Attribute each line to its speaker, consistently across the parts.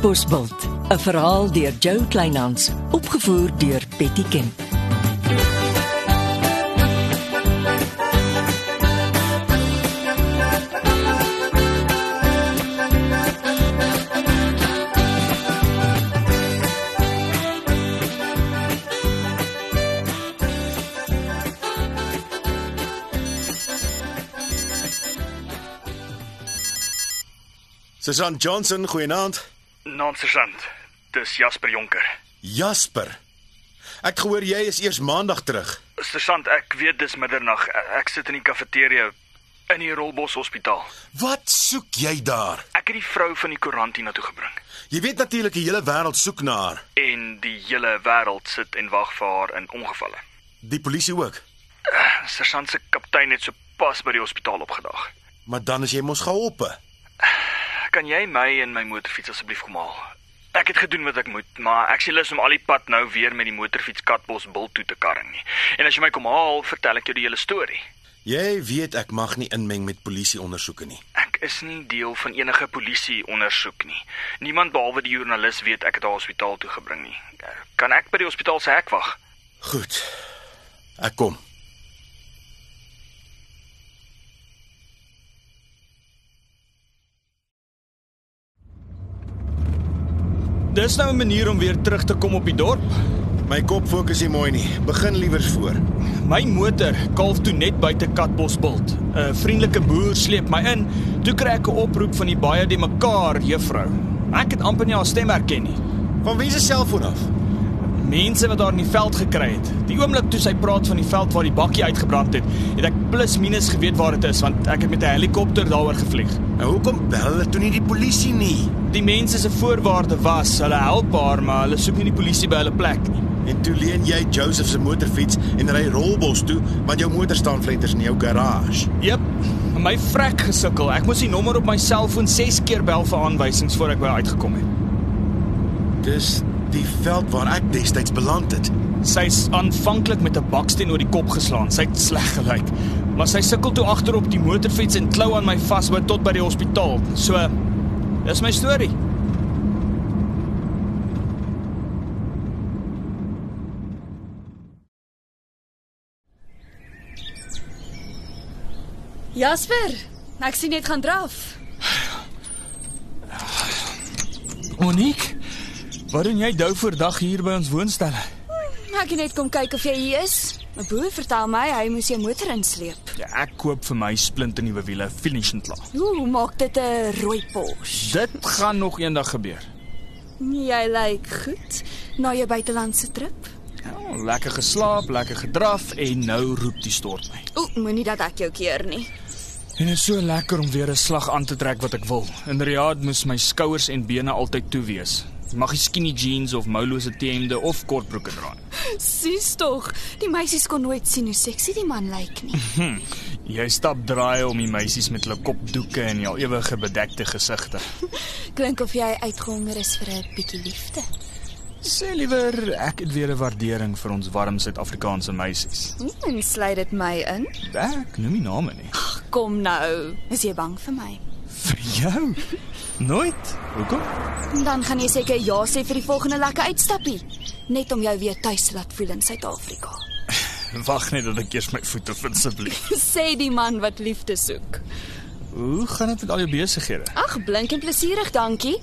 Speaker 1: Katbosveld, 'n verhaal deur Jo Kleinhans, opgevoer deur Betty Kemp.
Speaker 2: Susan Johnson, goeienaand.
Speaker 3: Nonsergeant. Dis Jasper Jonker.
Speaker 2: Jasper. Ek gehoor jy is eers maandag terug.
Speaker 3: Sergeant, ek weet dis middernag. Ek sit in die kafeteria in die Rolbos Hospitaal.
Speaker 2: Wat soek jy daar?
Speaker 3: Ek het die vrou van die koerant hiernatoe gebring.
Speaker 2: Jy weet natuurlik die hele wêreld soek na haar.
Speaker 3: En die hele wêreld sit en wag vir haar in ongevalle.
Speaker 2: Die polisie ook.
Speaker 3: Sergeant se kaptein het sopas by die hospitaal opgedaag.
Speaker 2: Maar dan is jy mos geholpe.
Speaker 3: Kan jy my en my motorfiets asseblief kom haal? Ek het gedoen wat ek moet, maar ek sien lus om al die pad nou weer met die motorfiets Katbos bil toe te karring nie. En as jy my kom haal, vertel ek jou die hele storie.
Speaker 2: Jy weet ek mag nie inmeng met polisie ondersoeke nie.
Speaker 3: Ek is nie deel van enige polisie ondersoek nie. Niemand behalwe die joernalis weet ek het haar hospitaal toe gebring nie. Kan ek by die hospitaal se hek wag?
Speaker 2: Goed. Ek kom.
Speaker 4: Dis nou 'n manier om weer terug te kom op die dorp.
Speaker 2: My kop fokus nie mooi nie. Begin liewers voor.
Speaker 4: My motor kalf toe net buite Katbosbult. 'n Vriendelike boer sleep my in. Toe kry ek 'n oproep van die baie de mekaar juffrou. Ek het amper nie haar stem herken nie.
Speaker 2: Van wie se selfoon af?
Speaker 4: Mense wat daar in die veld gekry het. Die oomblik toe sy praat van die veld waar die bakkie uitgebrand het, het ek plus minus geweet waar dit is want ek het met 'n helikopter daaroor gevlieg.
Speaker 2: Nou hoekom bel hulle toe nie die polisie nie?
Speaker 4: Die mense se voorwaarde was hulle help haar, maar hulle soek nie die polisie by hulle plek nie.
Speaker 2: En toe leen jy Joseph se motorfiets en ry Rolbos toe, want jou motor staan flenters in jou garage.
Speaker 4: Jep. My vrek gesukkel. Ek moes die nommer op my selfoon 6 keer bel vir aanwysings voor ek by uitgekom het.
Speaker 2: Dis die veld waar ek destyds beland het.
Speaker 4: Sy's aanvanklik met 'n baksteen oor die kop geslaan. Sy het sleg gelyk, maar sy sukkel toe agterop die motorfiets en klou aan my vashou tot by die hospitaal. So dis my storie.
Speaker 5: Jasper, ek sien jy het gaan draf.
Speaker 4: Monique, wat doen jy dou voor dag hier by ons woonstel?
Speaker 5: Ek het net kom kyk of jy hier is. 'n Boer vertel my hy moes jou motor insleep.
Speaker 4: Ja, ek koop vir my splinternuwe wiele, finishing klaar.
Speaker 5: Hoe maak dit 'n rooi Porsche?
Speaker 4: Dit gaan nog eendag gebeur.
Speaker 5: Jy lyk goed na jou buitelandse trip.
Speaker 4: Ja, lekker geslaap, lekker gedraf en nou roep die stort my.
Speaker 5: O, moenie dat ek jou keer nie.
Speaker 4: En dit is so lekker om weer 'n slag aan te trek wat ek wil. In Riyadh moes my skouers en bene altyd toe wees. Ek mag nie skinny jeans of moulose T-hemde of kortbroeke dra nie.
Speaker 5: Sies tog, die meisies kon nooit sien hoe seksie die man lyk nie.
Speaker 4: Hm, jy stap draai om die meisies met hulle kopdoeke en al ewige bedekte gesigte.
Speaker 5: Klink of jy uitgehonger is vir 'n bietjie liefde.
Speaker 4: Sê liewer ek het weer 'n waardering vir ons warm Suid-Afrikaanse meisies.
Speaker 5: En sluit dit my in?
Speaker 4: Ek noem nie name nie.
Speaker 5: Ag, kom nou. Is jy bang vir my?
Speaker 4: Vir jou? Nooit. Hoekom?
Speaker 5: Dan gaan jy seker ja sê vir die volgende lekker uitstappie, net om jou weer tuis te laat voel in Suid-Afrika.
Speaker 4: Wag net dat ek eers my voete vind asseblief.
Speaker 5: Sê die man wat liefde soek.
Speaker 4: Hoe gaan dit met al jou besighede?
Speaker 5: Ag, blink en plesierig, dankie.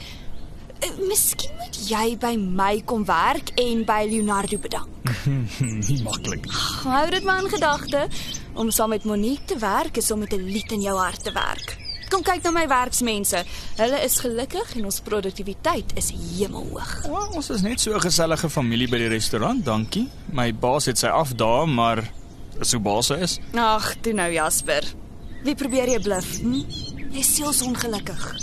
Speaker 5: Uh, Miskien moet jy by my kom werk en by Leonardo bedank.
Speaker 4: nie maklik nie.
Speaker 5: Hou dit maar in gedagte. Om saam met Monique te werk is om met 'n lied in jou hart te werk. Kom kyk na my werksmense. Hulle is gelukkig en ons produktiwiteit is hemelhoog.
Speaker 4: Ja, ons is net so 'n gesellige familie by die restaurant, dankie. My baas het sy afdae, maar is hoe baas is.
Speaker 5: Ag, toe nou Jasper. Wie probeer jy bluf? Hm? Jy seels ongelukkig.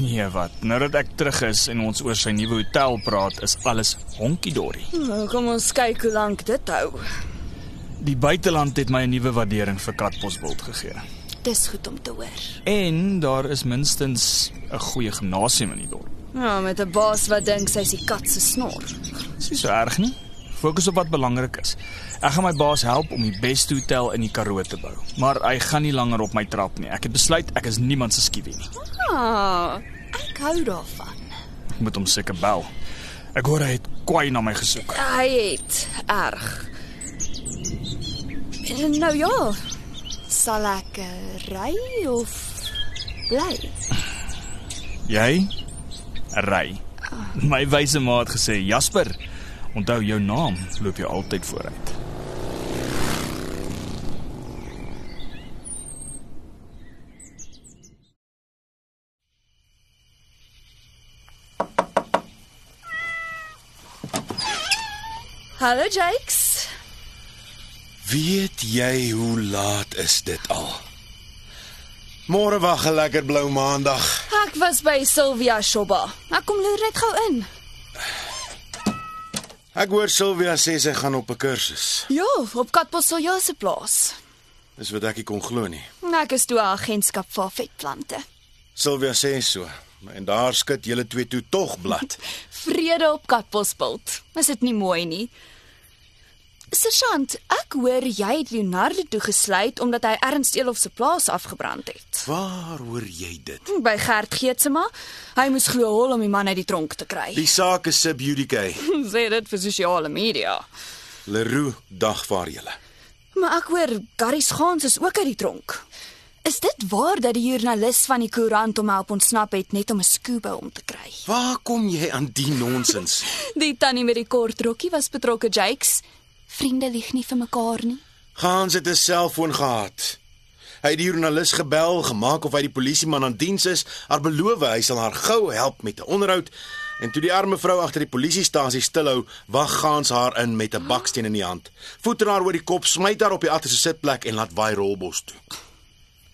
Speaker 4: Nee, wat? Nou dat ek terug is en ons oor sy nuwe hotel praat, is alles honkie-dorie.
Speaker 5: Nou, kom ons kyk hoe lank dit hou.
Speaker 4: Die buiteland het my 'n nuwe waardering vir Katbosveld gegee.
Speaker 5: Dis goed om te hoor.
Speaker 4: En daar is minstens 'n goeie gimnasium in die dorp.
Speaker 5: Ja, met 'n baas wat dink sy's die kat se snor.
Speaker 4: Dis nie so erg nie. Fokus op wat belangrik is. Ek gaan my baas help om die beste hotel in die Karoo te bou, maar hy gaan nie langer op my trap nie. Ek het besluit ek is niemand se skiewie nie.
Speaker 5: Ah, ek hou daarvan.
Speaker 4: Ek moet hom seker bel. Ek hoor hy het kwai na my gesoek.
Speaker 5: Hy het erg. En Nou ja. Sal ek uh, ry of bly?
Speaker 4: Jy? Ry. My wyse ma het gesê, "Jasper, onthou jou naam loop jy altyd vooruit."
Speaker 5: Hallo Jakes.
Speaker 2: Weet jy hoe laat is dit al? Môre wag 'n lekker blou maandag.
Speaker 5: Ek was by Sylvia Shobba. Ek kom loer net gou in.
Speaker 2: Ek hoor Sylvia sê sy gaan op 'n kursus.
Speaker 5: Ja, op Katbosselja se plaas.
Speaker 2: Dis wat ek nie kon glo nie.
Speaker 5: Ek is toe 'n agentskap vir vetplante.
Speaker 2: Sylvia sê so. En daar skud julle twee toe tog blad.
Speaker 5: Vrede op Katbosbult. Is dit nie mooi nie? Sergeant, ek hoor jy het Leonardo toe gesluit omdat hy Ernst Elof se plaas afgebrand het.
Speaker 2: Waar hoor jy dit?
Speaker 5: By Gert Geetsema. Hy moes glo hol om die man uit die tronk te kry.
Speaker 2: Die saak is sub judice.
Speaker 5: Sê dit vir sosiale media.
Speaker 2: Leroux dagvaar julle.
Speaker 5: Maar ek hoor Gary Schans is ook uit die tronk. Is dit waar dat die joernalis van die koerant hom help ontsnap het net om 'n skuba om te kry?
Speaker 2: Waar kom jy aan die nonsens?
Speaker 5: Die tannie met die kort rokkie was betrokke, Jakes. Vriende lieg nie vir mekaar nie.
Speaker 2: Gans het 'n selfoon gehad. Hy het die joernalis gebel, gemaak of hy die polisieman aan diens is, haar beloof hy sal haar gou help met 'n onderhoud. En toe die arme vrou agter die polisiestasie stilhou, wag Gans haar in met 'n baksteen in die hand. Voet haar oor die kop, smyt haar op die agterste sitplek en laat waai rolbos toe.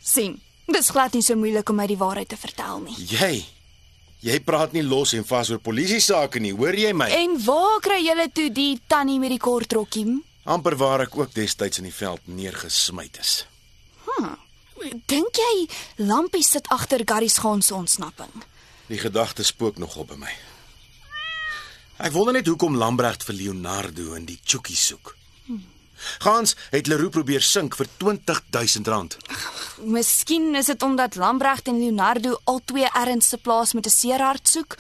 Speaker 5: sien. Dis glad nie so moeilik om my die waarheid te vertel nie.
Speaker 2: Jy Jy praat nie los en vas oor polisie sake nie, hoor jy my?
Speaker 5: En waar kry julle toe die tannie met die kort rokkie?
Speaker 2: amper waar ek ook destyds in die veld neergesmyt is.
Speaker 5: Dink jy Lampie sit agter Gary se ontsnapping?
Speaker 2: Die gedagte spook nogal by my. Ek wonder net hoekom Lambregt vir Leonardo in die chookie soek. Gans het Leroux probeer sink vir R20000 rand.
Speaker 5: Miskien is dit omdat Lambregt en Leonardo albei erns se plaas met 'n seerhart soek.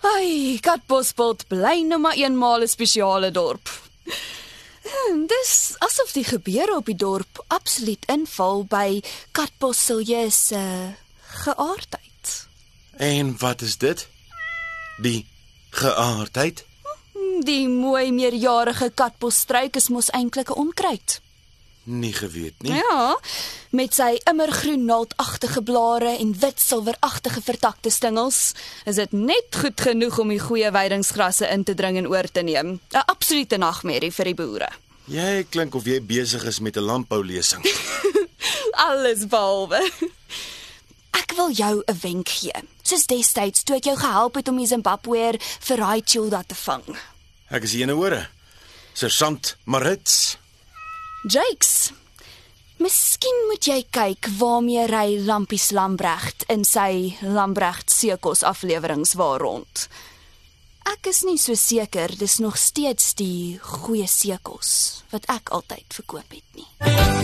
Speaker 5: Ai, Katbosbult bly nou maar eenmaal 'n spesiale dorp. En Dis asof die gebeure op die dorp absoluut inval by Katbossilje se geaardheid.
Speaker 2: En wat is dit? Die geaardheid?
Speaker 5: Die mooi meerjarige katbosstruik is mos eintlik 'n onkruid.
Speaker 2: Nie geweet nie.
Speaker 5: Ja, met sy immergroen naaldagtige blare en wit silweragtige vertakte stingels, is dit net goed genoeg om die goeie weidingsgrasse in te dring en oor te neem. 'n Absolute nagmerrie vir die boere.
Speaker 2: Jy klink of jy besig is met 'n landboulesing.
Speaker 5: Alles behalwe. Ek wil jou 'n wenk gee. Soos destyds toe ek jou gehelp het om die Zimbabweër vir Raichilda te vang.
Speaker 2: Ek is hier in hore. Sergeant Marits.
Speaker 5: Jakes. Miskien moet jy kyk waarmee ry Lampies Lambregt in sy Lambregt seekos afleweringe waar rond. Ek is nie so seker dis nog steeds die goeie seekos wat ek altyd verkoop het nie.